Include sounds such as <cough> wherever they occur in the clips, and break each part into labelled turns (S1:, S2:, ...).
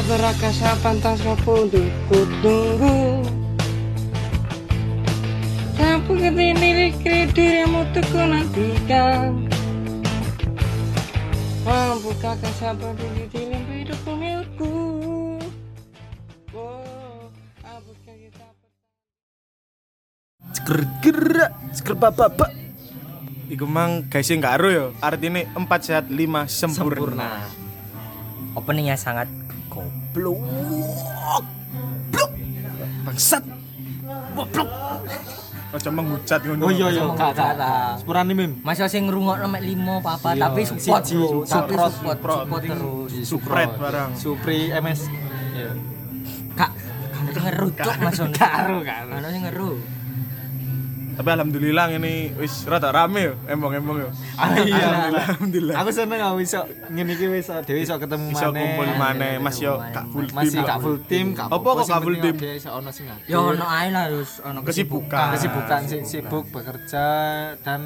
S1: Satu raka sapan tas kapundu kutunggu Sampu ketini dirimu teku nantikan Mampu kakak sabar di dalam hidupku milikku Oh, abu kita
S2: Sker gerak, Iku mang guys gak ero ya. Artine 4 sehat 5 sempurna.
S3: Openingnya sangat goblok.
S2: Bangsat. Goblok. Aja menghujat ngono.
S4: Oh iya iya, kak kak.
S3: kata.
S4: Sepurane mim.
S3: Masih sing ngrungokno mek 5 apa
S4: Iya,
S3: tapi support bro,
S4: support, support,
S3: support, support terus.
S2: Supret barang.
S4: Supri MS. Iya.
S3: Kak, kan ngeru cuk Mas Ono.
S4: Karo.
S3: Kan sing ngeru.
S2: Tapi alhamdulillah ini wis rada rame yo, embong-embong yo.
S4: Ah, iya.
S2: Alhamdulillah, alhamdulillah.
S4: Aku seneng aku iso ngene iki wis dhewe iso ketemu
S2: Bisa
S4: maneh.
S2: kumpul maneh, Mas yo gak full
S4: Masih
S2: tim.
S4: gak full tim, gak
S2: Apa kok gak full
S4: awake Iso ono sing.
S3: Ya ono ae lah terus ono
S2: Kesibukan.
S4: kesibukan si- sibuk bekerja dan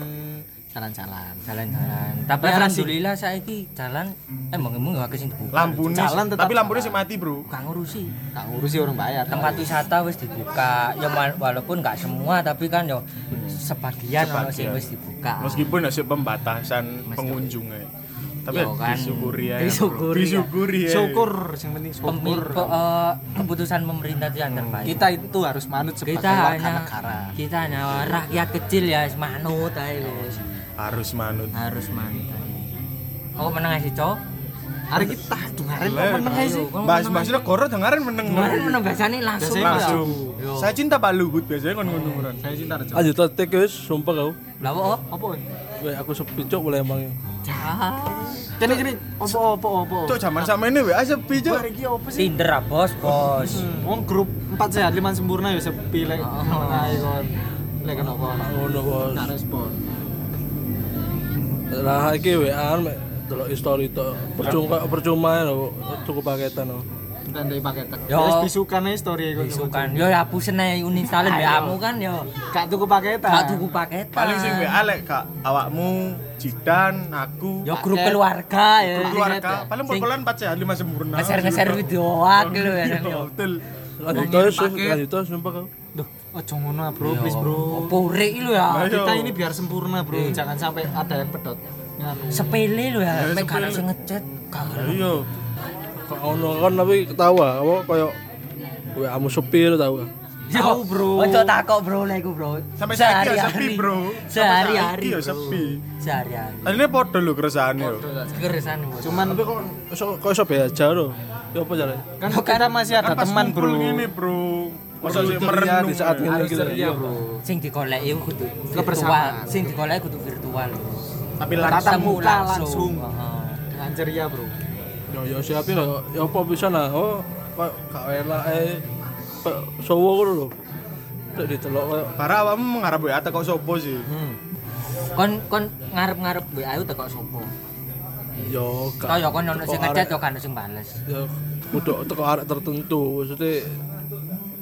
S4: jalan-jalan.
S3: jalan-jalan. Tapi alhamdulillah saiki jalan emang emang gak kesing dibuka.
S2: Lampunya
S4: Jalan tetap
S2: tapi lampunya sih mati, Bro.
S3: gak ngurusi.
S4: Gak ngurusi orang bayar.
S3: Tempat wisata wis dibuka. Ya wal- walaupun gak semua tapi kan yo sebagian
S2: Sebagian.
S3: wis dibuka.
S2: Meskipun ada pembatasan pengunjung ya. Tapi
S3: Yo kan,
S2: disyukuri ya.
S3: disyukuri ya.
S2: Disyukuri ya.
S4: syukur sing penting syukur.
S3: pe- eh, keputusan pemerintah itu yang terbaik.
S4: Kita itu harus manut sebagai
S3: kita
S4: warga
S3: hanya
S4: negara.
S3: kita hanya rakyat kecil ya manut ae wis.
S2: Harus manut.
S3: harus manut. Oh menang sih cok
S4: Hari kita dengarin kok meneng ae sih.
S2: Bahas-bahas negara dengaran meneng.
S3: kemarin menang biasanya langsung
S4: Biasanya
S2: langsung.
S3: Yo.
S2: Saya cinta Pak Luhut biasanya kan ngono ngono.
S4: Saya cinta Rejo.
S5: Lanjut tek wis sumpah kau.
S3: oh
S4: Apa?
S5: Weh aku sepi cok boleh emang.
S4: Kene kene opo opo opo.
S2: Cok zaman sama ini WA sepi cok.
S4: Hari iki opo sih?
S3: Tinder ah bos bos
S4: Hmm, Wong grup 4 sehat 5 sempurna ya sepi lek meneng ae kon. Lek kenapa?
S5: Ngono bos.
S4: Nggak respon.
S5: Lah iki WA delok story to. Percuma percuma lho tuku paketan lho.
S4: Tandai paket.
S3: Yo.
S4: Wis bisukan ae story iku.
S3: isukan yo ya hapusin ae uninstall WA-mu kan yo
S4: Gak tuku paketan.
S3: gak tuku paket
S2: Paling sing WA lek kak awakmu, Jidan, aku,
S3: yo grup keluarga ya
S2: grup keluarga. Paling 4 sehat 5 sempurna.
S3: ngeser-ngeser video aku lho ya
S2: Betul.
S5: Lanjut
S4: paket.
S5: lanjut to sumpah kau.
S4: Ojo ngono bro, please bro.
S3: opo rek lho ya
S2: Ayo.
S4: Kita ini biar sempurna, bro. Jangan sampai ada yang pedot.
S3: Sepele lho ya
S2: Ya,
S3: mek gak sing ngechat gak
S2: Iya.
S5: Kok ono kan tapi ketawa apa koyo WA mu sepi lho tau.
S4: Tahu, bro.
S3: Ojo takok bro lek iku bro
S2: Sampai saiki ya sepi, Bro.
S3: Sehari-hari
S2: ya
S3: bro.
S2: sepi.
S3: sehari-hari
S2: Ini podo lho keresahannya yo.
S3: keresan bos
S4: Cuman
S5: Tapi kok iso kok iso beja lho. Ya apa jare?
S4: kan kita masih ada
S2: Kan pas
S4: teman,
S2: kumpul
S4: bro.
S2: Ngene, Bro. Masa sih merenung
S5: di saat ini
S4: Harus
S5: gitu.
S4: ceria, bro.
S3: sing digoleki iku kudu virtual
S4: Kebersamaan.
S3: sing digoleki kudu virtual
S2: Tapi langsung
S4: muka langsung. Dengan ceria, bro.
S5: Ya ya siapa lho. Ya apa bisa lah. Oh kok gak eh kok sowo ngono lho. Tek ditelok koyo
S2: para awakmu mengharap WA teko sopo sih?
S3: kon kon ngarep-ngarep WA itu teko sopo
S5: yo
S3: Tau ya kon ono sing ngechat yo kan sing bales
S5: ya kudu teko arek tertentu maksudnya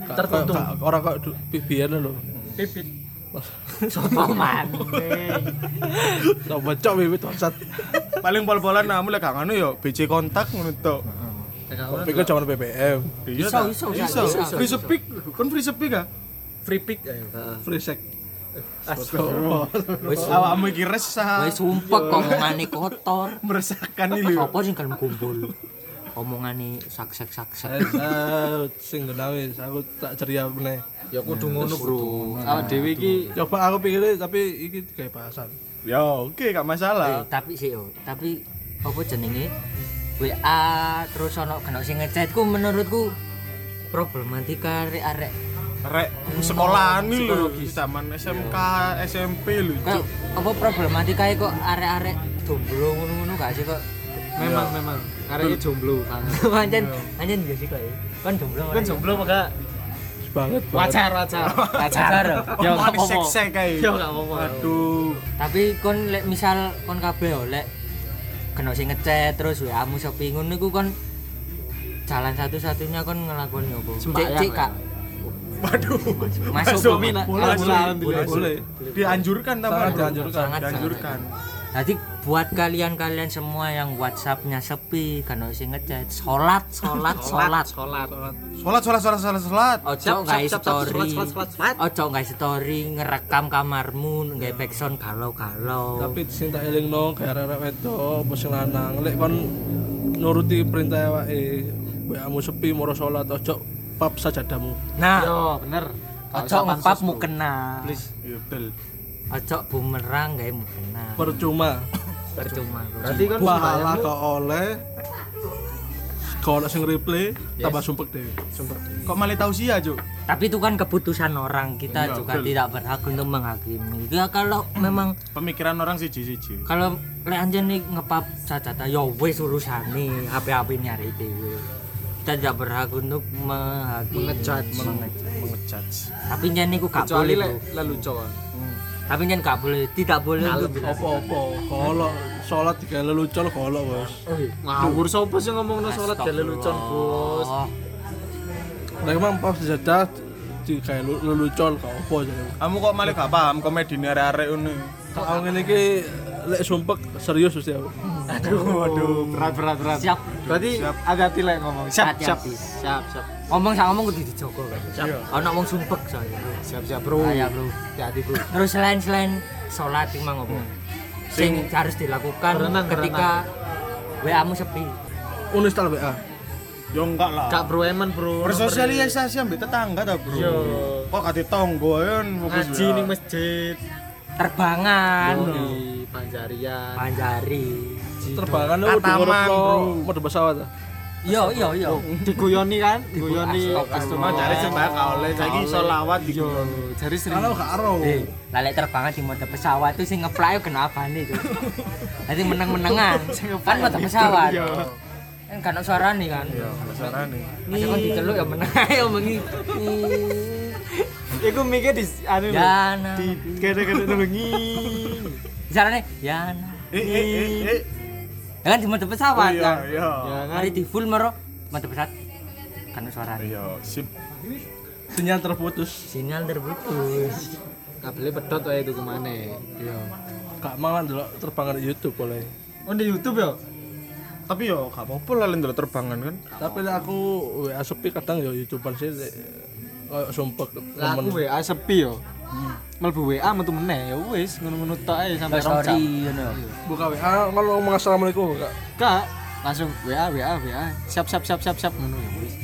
S4: Tertentu.
S5: orang kok bibian lho
S4: Pipit. <laughs>
S3: sopo man
S5: sama cok bibit bangsat
S2: Paling pol-polan namu lek gak ngono yo BC kontak ngono tok.
S5: pikir zaman BBM
S2: Iya
S3: Iso, iso,
S2: iso. Free speak, kon free speak ah.
S4: Free pick ayo.
S5: free sex
S3: wis
S2: Awakmu iki resah.
S3: wis sumpek omongane kotor <laughs>
S2: meresahkan iki lho.
S3: apa sing kalem kumpul omongane saksek saksek
S5: Eh, sing genawe aku tak ceria meneh.
S4: Ya kudu ngono, bro. Awak dhewe iki
S5: coba aku pikirnya tapi iki kayak bahasan.
S2: Ya oke gak
S3: Eh,
S2: masalah.
S3: tapi sih yo. Tapi apa jenenge? WA terus ono kena sing ngechat ku menurutku problematika arek-arek.
S2: Rek sekolah ini lho. Zaman SMK, SMP lho.
S3: kayak apa problematika kok arek-arek jomblo ngono-ngono gak sih kok?
S4: Memang memang arek jomblo kan. <laughs>
S3: pancen pancen gak sih kok ya? kan jomblo
S4: Kan jomblo maka
S5: banget
S4: wajar wajar. <laughs>
S3: pacar
S4: Ya
S2: sek-sek kae.
S4: Ya enggak apa-apa.
S2: Aduh.
S3: tapi kon lek misal kon kabeh lek kena sing ngechat terus WA mu sepi ngono niku kon jalan satu-satunya kon ngelakoni apa cek cek kak
S2: Waduh.
S3: masuk
S2: Masuk. Boleh,
S4: alhamdulillah,
S2: boleh,
S4: alhamdulillah.
S2: boleh. Dianjurkan tapi
S5: Sangat dianjurkan.
S2: dianjurkan.
S3: Jadi buat kalian-kalian semua yang WhatsAppnya sepi kan sing ngechat sholat sholat sholat
S4: sholat.
S2: Sholat, sholat, sholat, sholat, sholat.
S3: ojo nggak story.
S4: sholat sholat sholat
S3: ojo nggak story ngerekam kamarmu nggak backsound galau-galau.
S5: Tapi sing tak elingno kayak arek wedok apa sing lanang. Lek kon nuruti perintah awake WA-mu sepi moro salat ojo pap sajadamu.
S3: nah.
S4: Yo bener.
S3: Ojo ngepap mu kena.
S2: Iya, betul.
S3: ojo bumerang gak mu kena
S5: Percuma.
S3: Percuma
S4: berarti kan
S5: Pahala kok oleh kalau sing replay tambah sumpek deh. Sumpek.
S2: Kok malah tahu sih ya, Cuk?
S3: tapi itu kan keputusan orang kita
S2: Iya,
S3: juga
S2: betul.
S3: tidak berhak untuk menghakimi ya kalau memang
S2: Pemikiran orang siji-siji.
S3: kalau lek anjen nih ngepap cacata ya wis urusane HP-HP nyari dhewe kita tidak berhak untuk menghakimi
S4: Mengejudge.
S3: mengejudge.
S2: Mengejudge.
S3: tapi niku gak
S4: kecuali
S3: boleh
S4: lek
S3: bro. Tapi nyen gak boleh tidak boleh untuk
S5: Apa-apa. Kalau salat digawe lelucon kalau Bos.
S4: ngawur sapa sih ngomongno sholat gak lelucon bos
S3: Oh,
S5: Nek emang pas sajadah digawe lelucon apa jadi.
S2: Kamu kok malah gak paham komedi ini arek-arek ini.
S5: Kalau iki lek sumpek serius mesti aku.
S4: Aduh aduh berat berat berat.
S3: Siap.
S4: Berarti hati-hati lek ngomong. Siap siap
S3: Hati-hati.
S4: siap. Siap
S3: ngomong sama ngomong kudu dijogo kan
S2: Iya.
S3: ana wong sumpek soalnya
S4: siap siap bro.
S3: Ayo, bro.
S4: hati bro.
S3: Terus selain selain sholat iki mang apa? Sing harus dilakukan
S4: Berenang,
S3: ketika WA-mu sepi.
S5: Unistal WA.
S2: Yo enggak lah.
S4: kak bro eman bro.
S2: Bersosialisasi ambil tetangga ta, Bro.
S4: Yo.
S2: Kok kate tonggo fokus
S4: ngaji
S2: ya.
S4: ning masjid.
S3: Terbangan.
S4: Di Panjarian.
S3: Panjari
S5: Terbangan lu diurut
S2: bro.
S5: mode pesawat. ah.
S3: yo yo yo
S4: diguyoni kan? Diguyoni.
S2: Cuma jare sembah gak oleh saiki selawat di
S4: yo jari sering.
S5: Kalau gak ero.
S3: Eh, lalek terbangan di mode pesawat itu sing ngeplay kenapa nih <laughs> tuh nanti menang-menangan. Kan mode pesawat. Kan kan ada suara nih kan?
S2: Iya, sarane.
S3: Masa kan diceluk ya menang ayo mengi
S4: Iku mikir di anu di kene-kene nulungi.
S3: caranya ya
S2: Eh eh eh eh.
S3: Kan di mode
S2: Oh,
S3: pesawat
S2: iya
S3: kan
S2: iya.
S4: Ya kan.
S3: hari di full mero mode pesawat kan suara
S2: Iya, sip.
S5: Sinyal terputus.
S3: sinyal terputus
S4: Kabelnya pedot wae itu ke mana? Iya.
S5: Gak mangan delok terbangan di YouTube boleh.
S4: Oh di YouTube ya?
S2: Tapi yo gak apa-apa lah ndelok terbangan kan.
S5: Tapi aku WA sepi kadang ya YouTubean sih kayak sumpek
S4: Lah aku WA sepi yo. Mlebu WA metu meneh ya wis ngono-ngono tok ae sampai rong jam.
S3: ngono
S5: buka WA kalau ngomong assalamualaikum enggak
S4: Kak, langsung WA WA WA. Siap siap siap siap siap ngono ya wis.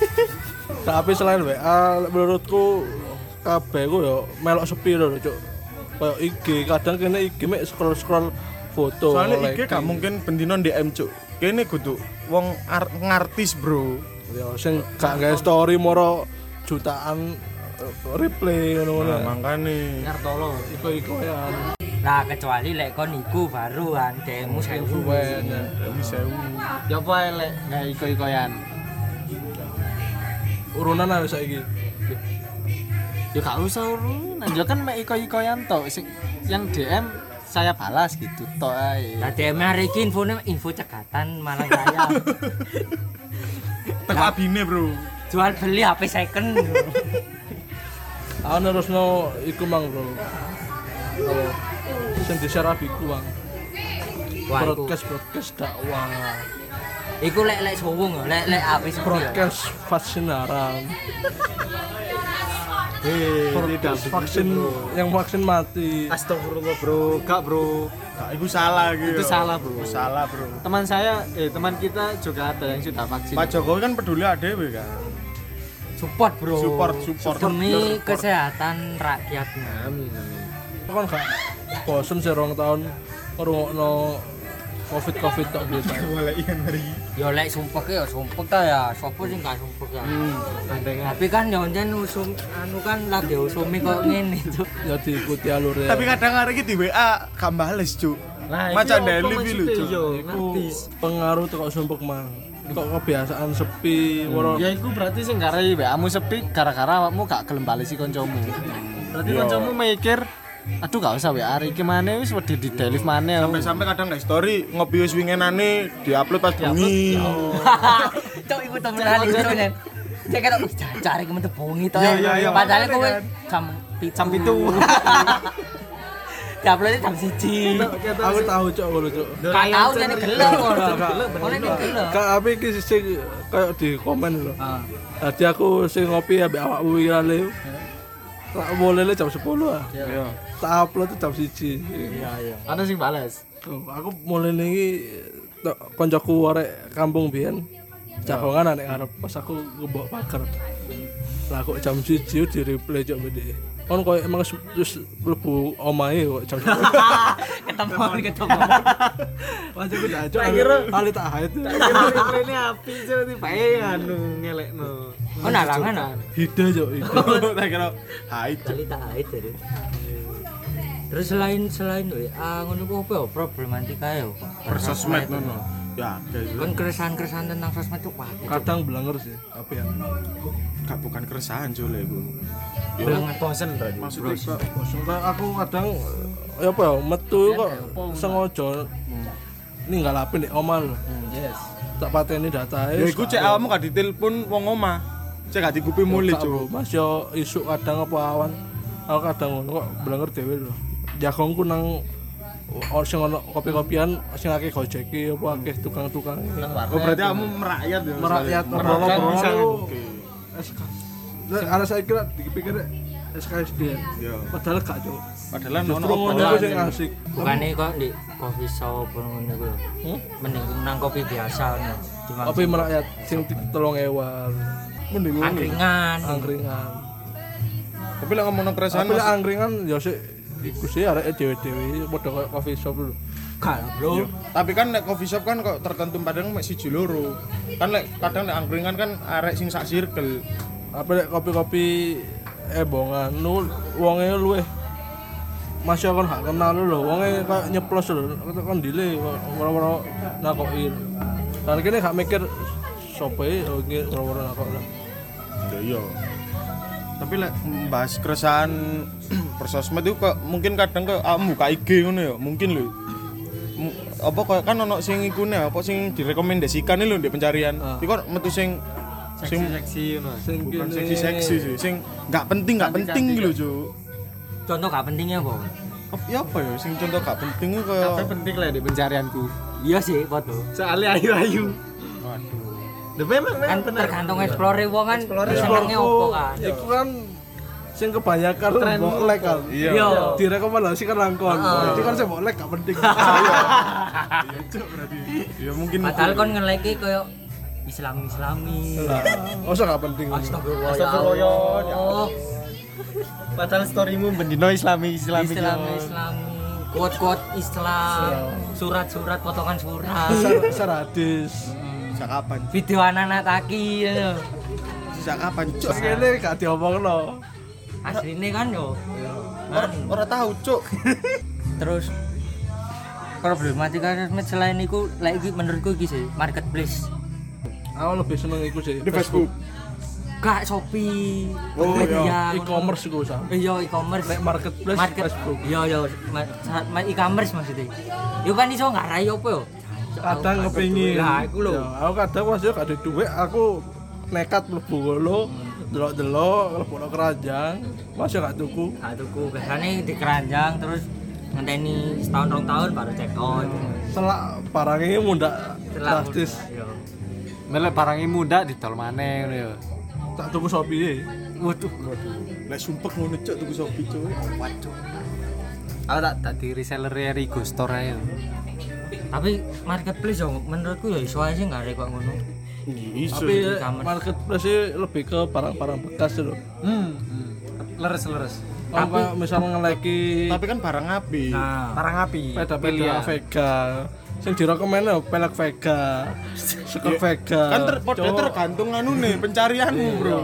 S4: <laughs>
S5: tapi selain WA menurutku kabeh ku yo melok sepi lho cuk kayak IG kadang kene IG mek scroll scroll foto
S2: Soalnya iki gak mungkin bendino DM, Cuk. Kene kudu wong ar- ngartis, Bro.
S5: ya sing gak gawe story moro jutaan replay ngono-ngono
S2: Nah, makane.
S4: Ngartolo.
S5: iko-iko ya
S3: Nah, kecuali lek kon iku baruan demo sewu.
S2: Dewi sewu.
S4: Ya apa lek kayak iko-ikoyan.
S5: urunan ae saiki
S4: Ya gak usah urunan. Ya kan mek iko-ikoyan tok sing yang DM saya balas gitu tok ae.
S3: Nah, DM hari iki infone info cekatan malah saya
S2: Teko abine, Bro.
S3: jual beli HP second.
S5: Aku nerusno iku mang bro apa sing di-share abiku bang
S3: Wah, iku,
S5: broadcast broadcast dakwah
S3: iku lek lek sowong lho, lek lek sepi. ya.
S5: broadcast vaksin haram
S4: Hei,
S5: broadcast vaksin yang vaksin mati
S4: Astagfirullah bro, gak bro.
S2: Gak iku salah gitu.
S4: Itu salah, Bro.
S2: Iku salah, Bro.
S4: Teman saya, eh teman kita juga ada yang sudah vaksin.
S2: Pak Jokowi kan peduli adewe kan.
S3: Support, Bro.
S2: Support, support.
S3: Demi kesehatan rakyatnya.
S4: Amin, amin.
S5: Kan gak bosen sih rong tahun ngrungokno covid covid tok gitu
S2: Boleh ikan hari.
S3: Ya lek sumpek ya sumpek ta ya, sopo sing gak sumpek ya.
S4: Gandengan.
S3: Tapi kan ya njen usum anu kan lagi usumi kok ngene tuh.
S5: ya diikuti alurnya
S2: Tapi kadang hari iki di WA gak bales, Cuk.
S4: Nah,
S2: Macan
S4: iki
S2: Deli
S5: Iku
S4: ngerti.
S5: pengaruh tuh kok sumpek mang kok kebiasaan sepi hmm.
S4: ya iku berarti sih sing ya, kamu sepi gara-gara awakmu gak gelem bali si kancamu. Berarti iya. kancamu mikir aduh gak usah WA iki maneh wis wedi di delete mana?
S2: sampai-sampai kadang nggak story ngopi wis wingenane diupload pas bengi. <laughs>
S3: cok iku temen ali cok nen cek ketok cari kemen bengi to
S4: iya, iya,
S3: padahal kowe jam 7
S4: jam 7 <laughs> <laughs>
S3: Daplone jam 1.
S5: Aku tahu cok ngono cok.
S3: Gak tahu jane gelem ngono.
S5: Gelem. Ape iki sing koyo di komen lho.
S3: Ah.
S5: Tadi aku sing ngopi ambek awakmu iki. Iya. Tak boleh jam 10 ah.
S2: Iya. iya.
S5: Tak upload jam 1.
S4: Iya iya. Ana sing bales.
S5: aku mulai lagi koncoku warek kampung biyen. Iya. Jagongan anek arep pas aku ngebok pager. Lah kok jam 1 di replay cok bedhe. Kon koyo emang wis- mlebu omahe kok jam 1. <laughs>
S3: Ketemu ketemu. <laughs>
S5: Wajah gue dah cok.
S4: kira-
S5: Ali tak haid.
S4: Ini api sih bae anu ngelekno.
S3: Oh nalangan ah.
S5: Hida cok hida. <laughs>
S2: Tak kira hai
S3: Kali tak ait tadi. Terus selain selain WA ngono ku apa ya problematika ya?
S2: persosmed ngono. Ya, guys.
S3: Kan keresahan-keresahan tentang sosmed tuh.
S5: Kadang belanger sih, tapi ya.
S2: Gak bukan keresahan Jul iku.
S4: Bilang bosen berarti.
S2: Maksudnya kok
S5: aku kadang ya apa ya metu kok sengaja ninggal HP nek omah lho.
S4: Yes.
S5: Tak pateni data
S2: Ya iku cek awakmu gak ditelepon wong omah. Cek gak dikupi mulih, Cuk.
S5: Mas yo isuk kadang apa awan. Aku kadang ngono kok belanger dhewe lho. Jagongku nang oh, sing ono kopi-kopian sing akeh gojeki apa akeh tukang-tukang
S2: Oh, berarti kamu merakyat ya.
S5: merakyat ngobrol-ngobrol SK. Ada saya kira dipikir SKSD.
S2: Iya.
S5: Padahal gak cuk.
S2: Padahal
S5: Justru ngono sing asik.
S3: Bukannya kok di coffee shop ngono ku.
S5: Hmm?
S3: Mending nang kopi biasa ngono. Cuma
S5: Kopi merakyat sing tolong ewan. Mending ngono.
S3: angkringan.
S5: Angkringan.
S2: Tapi lek ngomong
S5: Tapi lek
S2: Mas,
S5: angkringan ya sik iku sih arek dhewe-dhewe padha koyo coffee shop lho.
S3: Gak bro.
S2: tapi kan nek coffee shop kan kok tertentu padang mek siji loro. Kan lek kadang nek angkringan kan arek sing sak circle.
S5: Apa lek kopi-kopi ebongan nu wonge luweh masih kan gak kenal lho, wonge kayak nyeplos lho, kan dile ora-ora nakoki. Dan kene gak mikir sopo e oh, iki ora-ora nakok lah.
S2: Ya iya. Tapi lek membahas keresahan <clears throat> persosmed itu kok mungkin kadang kok kamu buka IG ngono ya, mungkin lho. Apa kok kan ono sing ikune apa sing direkomendasikan lho di pencarian.
S5: Ah.
S2: Iku kok metu sing sing
S4: Seksi ngono.
S5: Sing
S2: bukan
S5: kene-
S2: seksi-seksi sih, sing nggak penting nggak penting gitu lho, Cuk.
S3: Contoh gak pentingnya apa?
S2: Apa ya apa ya sing contoh gak penting itu
S4: Tapi
S2: kayak
S4: penting lah di pencarianku.
S3: Iya sih, foto.
S4: Soalnya ayu-ayu.
S2: waduh.
S4: Lah memang
S3: Kan
S4: memang bener.
S3: tergantung explore wong kan
S5: Explore-ku,
S3: opo kan.
S5: Iku kan sing kebanyakan mbok like kan.
S2: Iya.
S3: Iya.
S5: Direkomendasikan langkon. Jadi kan saya mbok like gak penting. <laughs>
S2: Iya, berarti. Ya mungkin
S3: Padahal kon nge-like koyo Islami-islami.
S5: Lah, Masa gak penting.
S3: Astagfirullah.
S4: Astagfirullah,
S3: ya
S4: ya
S3: Allah.
S4: Padahal storymu bendino Islami Islami.
S3: Islami Islami. Quote-quote Islam, surat-surat potongan surat,
S5: Sar- Saradis.
S2: sejak kapan?
S3: video anak-anak taki ya.
S2: Sejak kapan, Cuk?
S5: Ini gak diomongno.
S3: Asline kan yo. Kan.
S2: Ora tahu, Cuk. <laughs>
S3: Terus problematika sosmed selain itu, lagi menurutku iki sih marketplace.
S5: Aku lebih seneng iku sih.
S2: Di Facebook.
S3: Gak Shopee,
S2: Oh,
S3: Tokopedia,
S5: E-commerce iku sam.
S3: Eh, Iya e-commerce.
S5: Nek marketplace
S3: Market.
S5: Facebook.
S3: Iya iya ma- e-commerce maksudnya. Yo kan iso ngarai opo yo?
S5: Kadang kepingin.
S3: Lah iku lho.
S5: Ya, aku kadang pas yo gak ada duit, aku nekat mlebu ngono, delok-delok, mlebu keranjang, masih gak tuku.
S3: Nah, tuku biasanya di keranjang terus ngenteni setahun rong tahun baru check out.
S5: Selak barangnya mundak
S3: Setelah-
S5: drastis.
S3: Iya.
S4: Melek barangnya muda didol maneh ngono ya.
S5: Tak tuku Shopee.
S3: Waduh.
S2: Lek sumpek ngono, Cuk, tuku Shopee, Cuk.
S4: Aku tak tak di reseller Rigo Store aja.
S3: Tapi marketplace yo menurutku ya iso aja sih nggak ada kok ngono.
S2: Iso.
S5: Tapi
S3: e-commerce.
S5: marketplace lebih ke barang-barang bekas loh.
S4: Hmm. Leres leres.
S5: Kalau kayak misalnya ngeleki
S2: Tapi kan barang api.
S3: Nah,
S4: Barang api.
S5: peda-peda Vega, sing direkomend lho pelek Vega, sekop Vega.
S2: Kan ter podo
S5: Cowok.
S2: tergantung anu nih pencarianmu, Bro.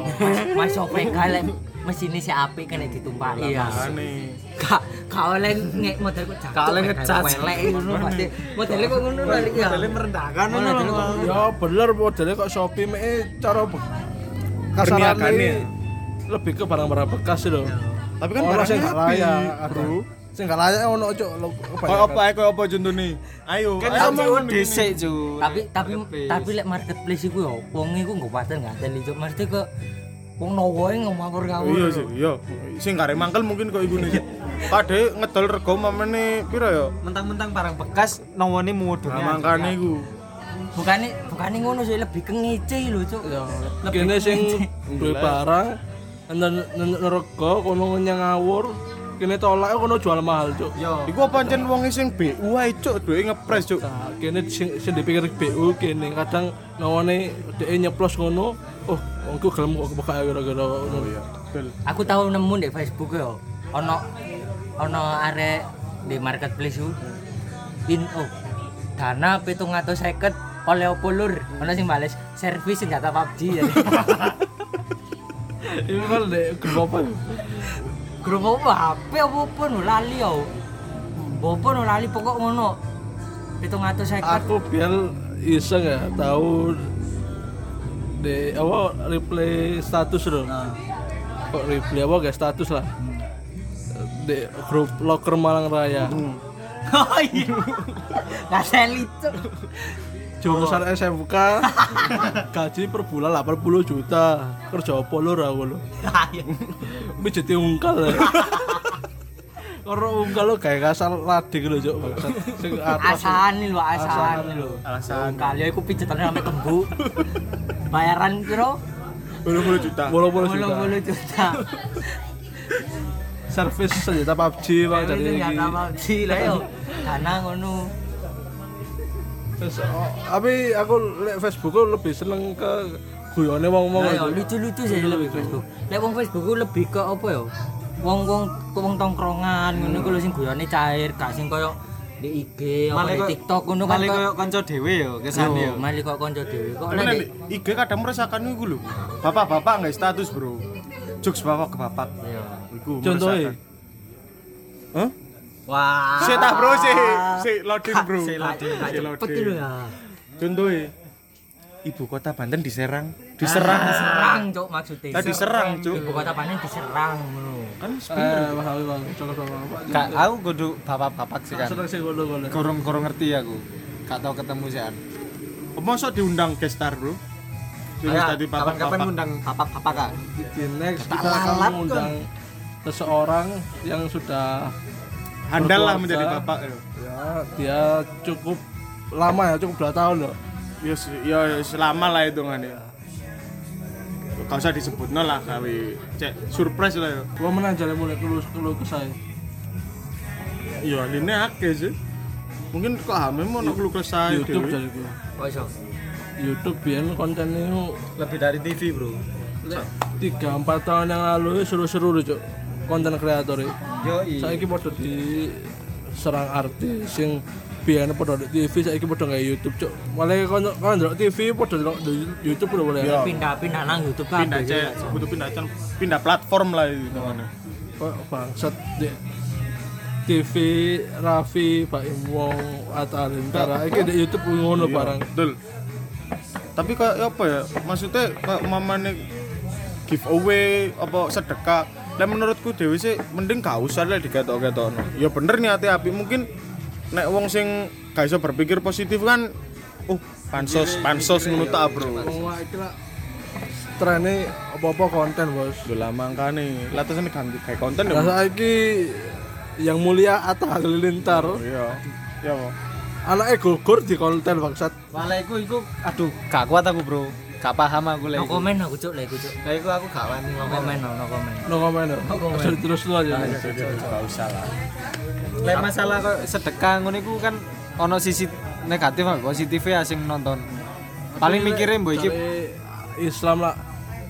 S3: Mas Shopee kale mesinnya si api kena ditumpaki ya.
S2: Aneh.
S3: Gak gak oleh nge model kok jago.
S4: Gak oleh ngecas.
S3: Welek ngono pasti. Modelnya kok ngono lho ya.
S4: Modelnya merendahkan ngono.
S5: Ya bener modelnya kok Shopee mek cara kasarane
S2: ya?
S5: lebih ke barang-barang bekas sih loh.
S2: Tapi kan barang
S5: sing gak layak,
S2: Bro.
S5: Sing gak layak ono cok lo
S2: Kayak apa ae kayak apa contohnya? Ayo.
S4: Kan
S2: ayo
S4: kamu
S2: ngomong
S4: DC
S2: gini.
S4: cu.
S3: tapi tapi tapi lek marketplace iku yo wong iku nggo paten nggak teli cuk mesti kok Wong nowo e ngawur-ngawur.
S2: Iya sih, iya. Sing kare mangkel mungkin kok iku nih. Kade ngedol rego mamene piro ya?
S4: mentang-mentang barang bekas nongone mudune
S2: Nah, mangkane iku.
S3: Bukane bukane ngono sih lebih ke ngece lho, Cuk.
S5: Ya,
S3: Lebih
S5: kene sing duwe barang enten nerego kono nyangawur, kene tolak kono jual mahal, Cuk.
S4: yo
S2: Iku pancen wong sing BU ae cuk, duwe ngepres cuk.
S5: Nah, kene sing sing dipikir BU kene kadang nawane dhek nyeplos ngono, oh wongku gelem kok kebuka gara-gara ngono ya.
S3: Aku tahu nemu di Facebook yo. Ono ono arek di marketplace ku. In oh. Dana 750 oleh opulur. Ono sing bales servis senjata PUBG ya. <laughs>
S5: Iku kan dek apa? <laughs>
S3: Grup apa HP apa pun lali yo. Bopo no lali pokok ngono. 750.
S5: Aku biar iseng ya tahu de apa replay status lho. Kok replay apa guys status lah. Di grup locker Malang Raya. <laughs>
S3: Oh iya. Gak selit.
S5: Jurusan SMK <laughs> gaji per bulan 80 juta. Kerja apa lho ra ngono. Wis jadi ungkal ya. <laughs> Karo ungkal lo kayak kasar lading lho Cuk. bangsat. Sing <laughs> atas.
S3: Asani lho, asani lho.
S2: Alasan
S3: Kali aku pijetan sampe kembu. Bayaran piro?
S2: 20 juta.
S5: 80 juta.
S3: 80 juta.
S5: Servis senjata PUBG Bang
S3: Jadi ya
S5: iki.
S3: nama sih lah yo. Dana ngono.
S5: Terus, oh, tapi aku liat Facebook lebih seneng ke guyone wong-wong itu.
S3: lucu-lucu sih lebih Facebook. Lek wong Facebook lebih ke apa yo? Wong-wong wong tongkrongan ngono ku lho sing guyone cair, gak sing koyo di IG apa
S4: Malah
S3: di TikTok ngono kan.
S4: Malah
S3: kok-
S4: koyo kanca dhewe yo kesane Yo,
S3: mali kok kanca dhewe. Kok lek
S2: IG kadang meresahkan iku lho. Bapak-bapak nggak status, Bro. Jokes bapak ke bapak.
S3: Yo.
S2: Iku
S5: Contohnya?
S2: meresahkan. Hah?
S4: Wah
S2: Si tak bro sih, si loading bro.
S4: Si loading.
S2: Si
S3: iki lho ya.
S2: Contohnya, ibu kota Banten diserang, diserang,
S3: Diserang, Cuk, maksudnya.
S2: Tadi diserang, Cuk.
S3: Ibu kota Panen diserang ngono.
S2: Kan
S5: Eh, paham bang, contoh?
S4: Gak, aku kudu bapak-bapak sih kan. Kurang-kurang ngerti aku. Gak tau ketemu sih an.
S2: masa diundang gestar bro? Jadi
S4: kapan-kapan
S2: bapak-bapak.
S4: ngundang bapak-bapak kak.
S5: Di next
S4: Tak
S5: kita akan mengundang seseorang yang sudah
S2: Handal lah menjadi bapak. ya.
S5: ya dia cukup lama ya cukup 2 tahun loh
S2: Ya, ya selama lah hitungannya. Gak usah disebut lah kali cek surprise lah ya.
S5: gua menang jalan mulai keluh keluh ke saya
S2: Iya, ini akeh sih. Mungkin kok hamil mau nak lu kesah
S5: YouTube jadi gua? YouTube biar kontennya
S4: Lebih dari TV bro.
S5: tiga empat tahun yang lalu ya seru-seru loh cok konten kreator ya.
S4: Yo
S5: saya ini pada di serang artis yang biar pada di TV saya ini pada nggak YouTube cok malah kalau kalau ndelok TV pada ndelok di YouTube udah boleh
S2: Iya.
S3: Pindah-pindah nang YouTube
S2: pindah
S3: kabeh.
S2: cek, butuh pindah pindah platform lah hitungannya.
S5: kok bangsat di TV Raffi Pak Imwong Atta Halilintar iki di YouTube ngono barang
S2: Betul. Tapi kayak apa ya? Maksudnya kayak mamane giveaway apa sedekah. Dan menurutku dewi sih mending gak usah lah diketok-ketokno. Ya bener niate api mungkin nek wong sing gak iso berpikir positif kan uh pansos pansos ngono tak bro.
S5: wong iki lah trennya apa-apa konten bos
S2: Lho lah mangkane. Lah terus ganti kayak konten ya.
S5: saiki yang mulia Atta Halilintar
S2: Iya. Ya apa?
S5: anaknya gugur di konten bangsat
S4: Malah iku iku aduh gak kuat aku bro. Gak paham aku lagi.
S3: No komen aku cuk, lek iku cuk.
S4: Lah iku aku gak wani
S3: No komen, no, komen.
S5: comment no
S3: comment.
S5: Asal terus lu aja
S2: Gak usah lah.
S4: Lek masalah kok sedekah ngono iku kan ono sisi negatif apa positif ya sing nonton. Paling mikirin mbok iki
S5: Islam lah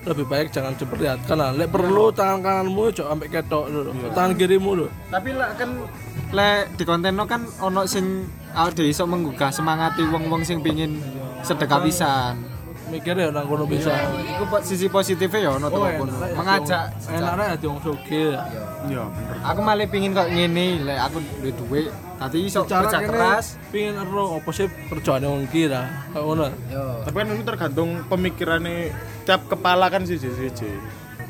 S5: lebih baik jangan diperlihatkan lah lek perlu tangan kananmu cok sampai ketok dulu tangan kirimu dulu
S4: tapi lah kan lek di konten kan ono sing awake iso menggugah semangati wong-wong sing pingin sedekah pisan.
S5: Mikir ya nang kono bisa.
S4: Iku sisi positifnya ya ono tuh kono. Mengajak.
S5: enaknya ya diwong sugih. Ya
S2: Iya. Bener.
S4: aku malah pingin kok ngene lek aku duwe duit. Tadi iso kerja keras.
S5: pingin ero apa sih kerjaane wong iki lah kayak ngono.
S2: Tapi kan ini tergantung pemikirannya tiap kepala kan sih sih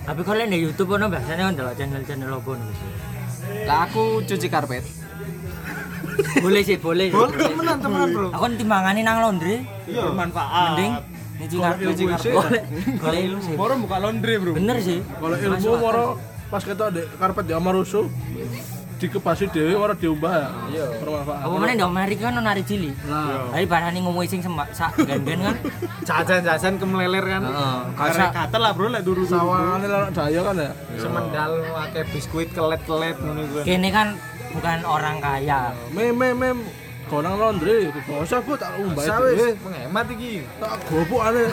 S3: Tapi kalau di YouTube ono biasanya kan ndelok channel-channel opo nih.
S4: lah aku cuci karpet.
S3: Boleh sih, boleh.
S4: boleh temenan temenan bro.
S3: Aku kan timbangane nang laundry.
S2: bermanfaat.
S3: Mending Nyuci
S5: ilmu sih.
S3: golek golek ilmu.
S2: Moro buka laundry, Bro.
S3: Bener sih.
S5: Kalau ilmu moro pas ketok dek karpet di Amarusu dikepasi dhewe ora diubah ya. Iya. Bermanfaat.
S3: Apa mana di Amerika kan nari cili.
S5: Nah,
S3: Ayo barani ngomong sing semak sak gan-gan kan. <laughs>
S4: Jajan-jajan kemeleler kan.
S3: Heeh.
S2: Karena kata lah, Bro, lek turu
S5: sawangane lan daya kan ya.
S4: Semendal akeh biskuit kelet-kelet ngono kuwi.
S3: Kene kan bukan orang kaya.
S5: Mem mem mem konang laundry, bosah Bu tak umbah
S4: Sawis
S5: dhewe.
S4: menghemat iki.
S5: Tak gopokane.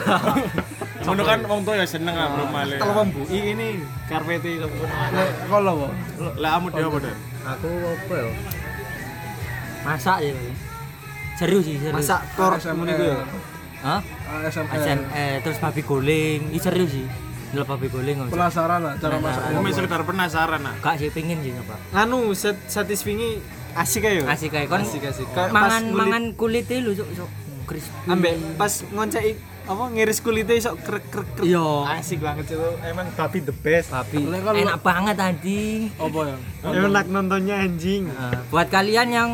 S5: <laughs>
S2: Ngono kan wong tua ya seneng ah, male.
S4: Kalau membui ini karpete
S5: Nek kalau apa?
S2: Lah amu dia apa, Dan?
S4: Aku apa ya?
S3: Masak ya. Serius sih, serius.
S4: Masak tor ngono iku ya.
S3: Hah?
S5: ASMR.
S3: Eh terus babi guling. Ini serius sih. Delok babi guling kok.
S5: Penasaran lah cara masak.
S2: Aku sekedar penasaran ah.
S3: Gak sih pengen sih apa.
S4: Nganu set satisfingi asik ayo.
S3: Asik kayak kon
S4: Asik asik.
S3: Mangan
S4: kulit-
S3: mangan kulitnya lu sok sok crispy.
S4: ambek pas ngonceki apa ngiris kulitnya sok krek krek krek.
S3: Iya.
S4: Asik banget itu. Emang babi the best.
S3: Babi
S5: kalau-
S3: enak banget tadi.
S5: Apa ya?
S4: Enak nontonnya anjing.
S3: Nah, buat kalian yang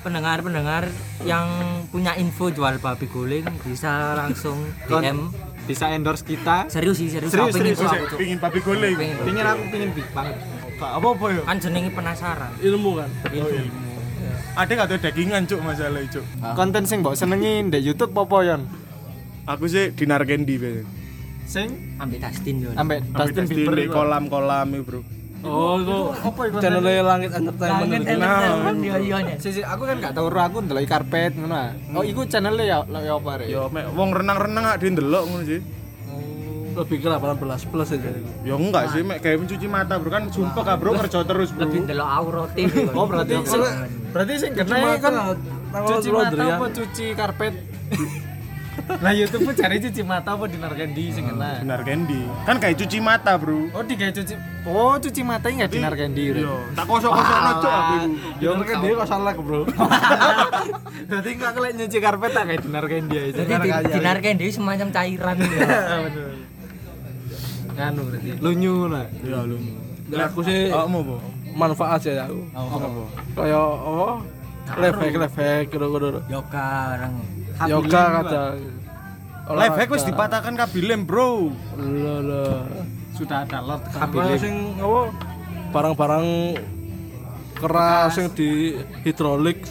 S3: pendengar-pendengar yang punya info jual babi guling bisa langsung <laughs> DM.
S4: Bisa endorse kita.
S3: Serius sih, serius.
S4: Serius, serius,
S3: aku, Cuk.
S2: pingin babi guling.
S3: Pengen.
S4: Pingin aku pingin big banget.
S2: Apa-apa ya?
S3: Kan jenenge penasaran.
S5: Ilmu kan.
S2: Ada nggak tuh dagingan, Cuk, masalah Cuk.
S4: Konten sing mbok senengi ndek YouTube apa yon?
S2: Aku sih dinar candy biasanya.
S4: Sing
S3: Ambil Dustin yo.
S4: ambek Dustin Bieber
S2: di kolam-kolam itu, Bro.
S5: Oh, itu
S4: Apa iku?
S5: channel Langit Entertainment. Itu.
S3: telepon yo yo nya.
S4: Sisi aku kan gak tau ro aku ndelok karpet ngono ah. Oh iku channelnya ya ya apa rek?
S2: Ya mek wong renang-renang gak ndelok ngono sih.
S5: Lebih ke 18 plus aja.
S2: Ya enggak sih, mek kayak mencuci mata, Bro. Kan sumpah kak, Bro, kerja terus, Bro.
S3: Lebih ndelok aurote. <laughs>
S4: Oh berarti berarti sing kena
S5: mata,
S4: kan cuci mata
S5: laundry ya.
S4: apa cuci karpet? <laughs> Nah YouTube pun cari cuci mata apa dinar candy sing kena.
S2: Dinar candy. Kan kayak cuci mata, Bro.
S4: Oh digawe cuci Oh cuci mata enggak dinar candy.
S2: Iya, tak kosok-kosokno, Cuk, aku iku.
S5: Ya kan dia kok salah bro. <laughs>
S4: Berarti enggak aku lek nyuci karpet tak kayak dinar candy aja.
S3: Jadi di- dia semacam cairan gitu.
S4: Nganu berarti. Lunyu lah.
S2: Ya lu.
S5: Dan aku sih
S2: Kamu apa?
S5: manfaat sih aku.
S2: Apa?
S5: Kayak apa? Lefek lefek kira-kira.
S3: Yoga orang.
S5: Yoga kadang.
S2: Life hack wis dipatahkan kabilem, Bro.
S5: Lho lho.
S4: Sudah ada lot
S5: Apa sing apa? Barang-barang keras yang di hidrolik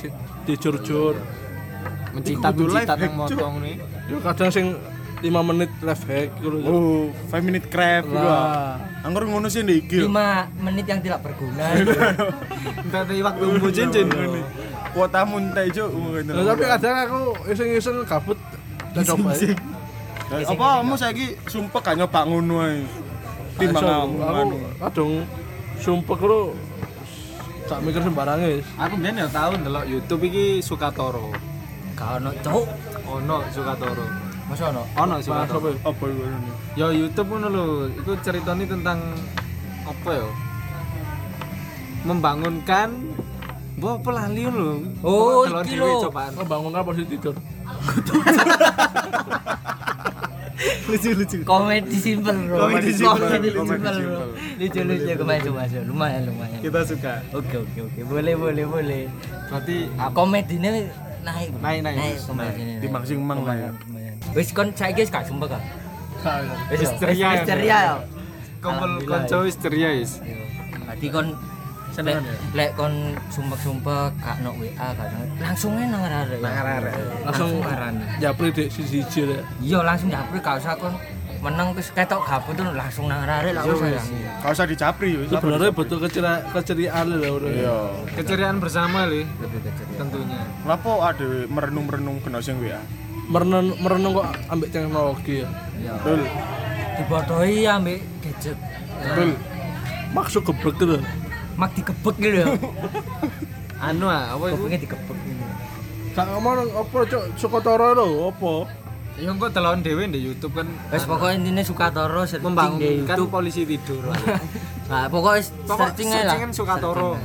S2: Iku kudu
S4: mencitat
S2: live
S4: yang motong nih.
S5: Ya kadang sing 5 menit live hack gitu.
S2: Oh, 5 minute craft.
S5: Lah.
S2: Anggur ngono sih ndek iki.
S3: 5 menit yang tidak berguna. <laughs>
S4: Entar dari waktu umbu cincin.
S2: Kuota muntah, Cuk.
S5: Lah, tapi kadang aku iseng-iseng kabut tak coba. ya.
S2: Apa kamu saiki sumpah gak nyoba ngono ae. Timbang
S5: aku
S2: anu.
S5: kadang sumpah karo tak mikir sembarang wis.
S4: Aku mbiyen ya tau ndelok YouTube iki Sukatoro.
S3: Kau no cuk.
S4: Ono Sukatoro.
S3: Masa no?
S4: Ono
S5: Bahas
S4: Sukatoro.
S5: apa?
S2: Apa iku ngono?
S4: Ya YouTube ngono lho, iku ceritanya tentang apa ya? Membangunkan Mbok apa lali lho.
S3: Oh, iki lho.
S5: apa sih tidur?
S4: Lucu-lucu.
S3: Komedi simple bro.
S4: Komedi simple,
S3: Komedi simple. Lucu lucu kemarin masuk. Lumayan lumayan.
S4: Kita suka.
S3: Oke oke oke. Boleh boleh boleh.
S4: Berarti apa?
S3: Komedinya naik.
S4: Naik, naik.
S3: Naik komedinya.
S2: Di Mang Sing Ya.
S3: Wis kon saiki wis gak sumpah kan? Wis
S4: ya,
S3: wis ceria ya.
S4: Kumpul
S3: Alhamdulillah,
S4: konco histeria is.
S3: Berarti kon lek lek kon sumpah-sumpah gak no WA gak langsung ae nang arek.
S4: Nang arek.
S5: Langsung
S3: arane.
S5: japri dek siji-siji ya.
S3: Iya langsung japri gak usah kon menang terus ketok gabut tuh langsung nang arek lah usah ya.
S2: Gak usah dicapri wis.
S5: Sebenarnya betul keceria keceriaan lho.
S2: Iya.
S4: Keceriaan bersama li
S3: Lebih kecil.
S4: tentunya.
S2: Kenapa ada merenung-merenung kena sing WA?
S5: Merenung merenung kok ambek teknologi ya.
S3: Ya.
S2: Betul.
S3: Dibodohi ambek gadget.
S2: Betul.
S5: Maksud geblek gitu.
S3: Mak dikebek gitu ya. <laughs>
S4: Anu ah, apa iku?
S3: Kupingnya dikebek gitu.
S5: Gak ngomong apa cok Sukotoro lho apa?
S4: Ya engko delon dhewe di YouTube kan
S3: Wes pokoknya intinya Sukatoro searching di YouTube.
S4: polisi tidur. <laughs>
S3: Nah, pokoknya
S4: Pokok
S3: searching lah.
S4: searchingan Sukatoro.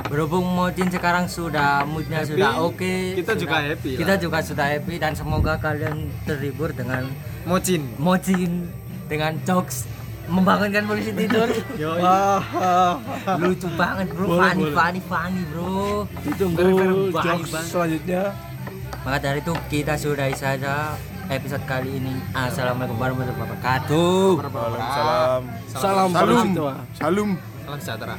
S3: Berhubung Mocin sekarang sudah moodnya
S4: Happy,
S3: sudah oke.
S4: kita
S3: sudah-
S4: juga happy lah.
S3: Kita juga sudah happy dan semoga kalian terhibur dengan
S4: Mocin.
S3: Mocin dengan jokes membangunkan polisi tidur. <laughs>
S5: Wah, <laughs>
S3: Lucu banget bro,
S5: Boleh,
S3: funny,
S5: boleh.
S3: funny, funny bro.
S5: ditunggu jokes
S3: banget.
S5: selanjutnya.
S3: Maka dari itu kita sudahi saja episode kali ini. Assalamualaikum warahmatullahi wabarakatuh.
S2: Waalaikumsalam
S5: Salam
S2: Salum
S5: Pak Sito.
S2: Salum
S4: Salam sejahtera.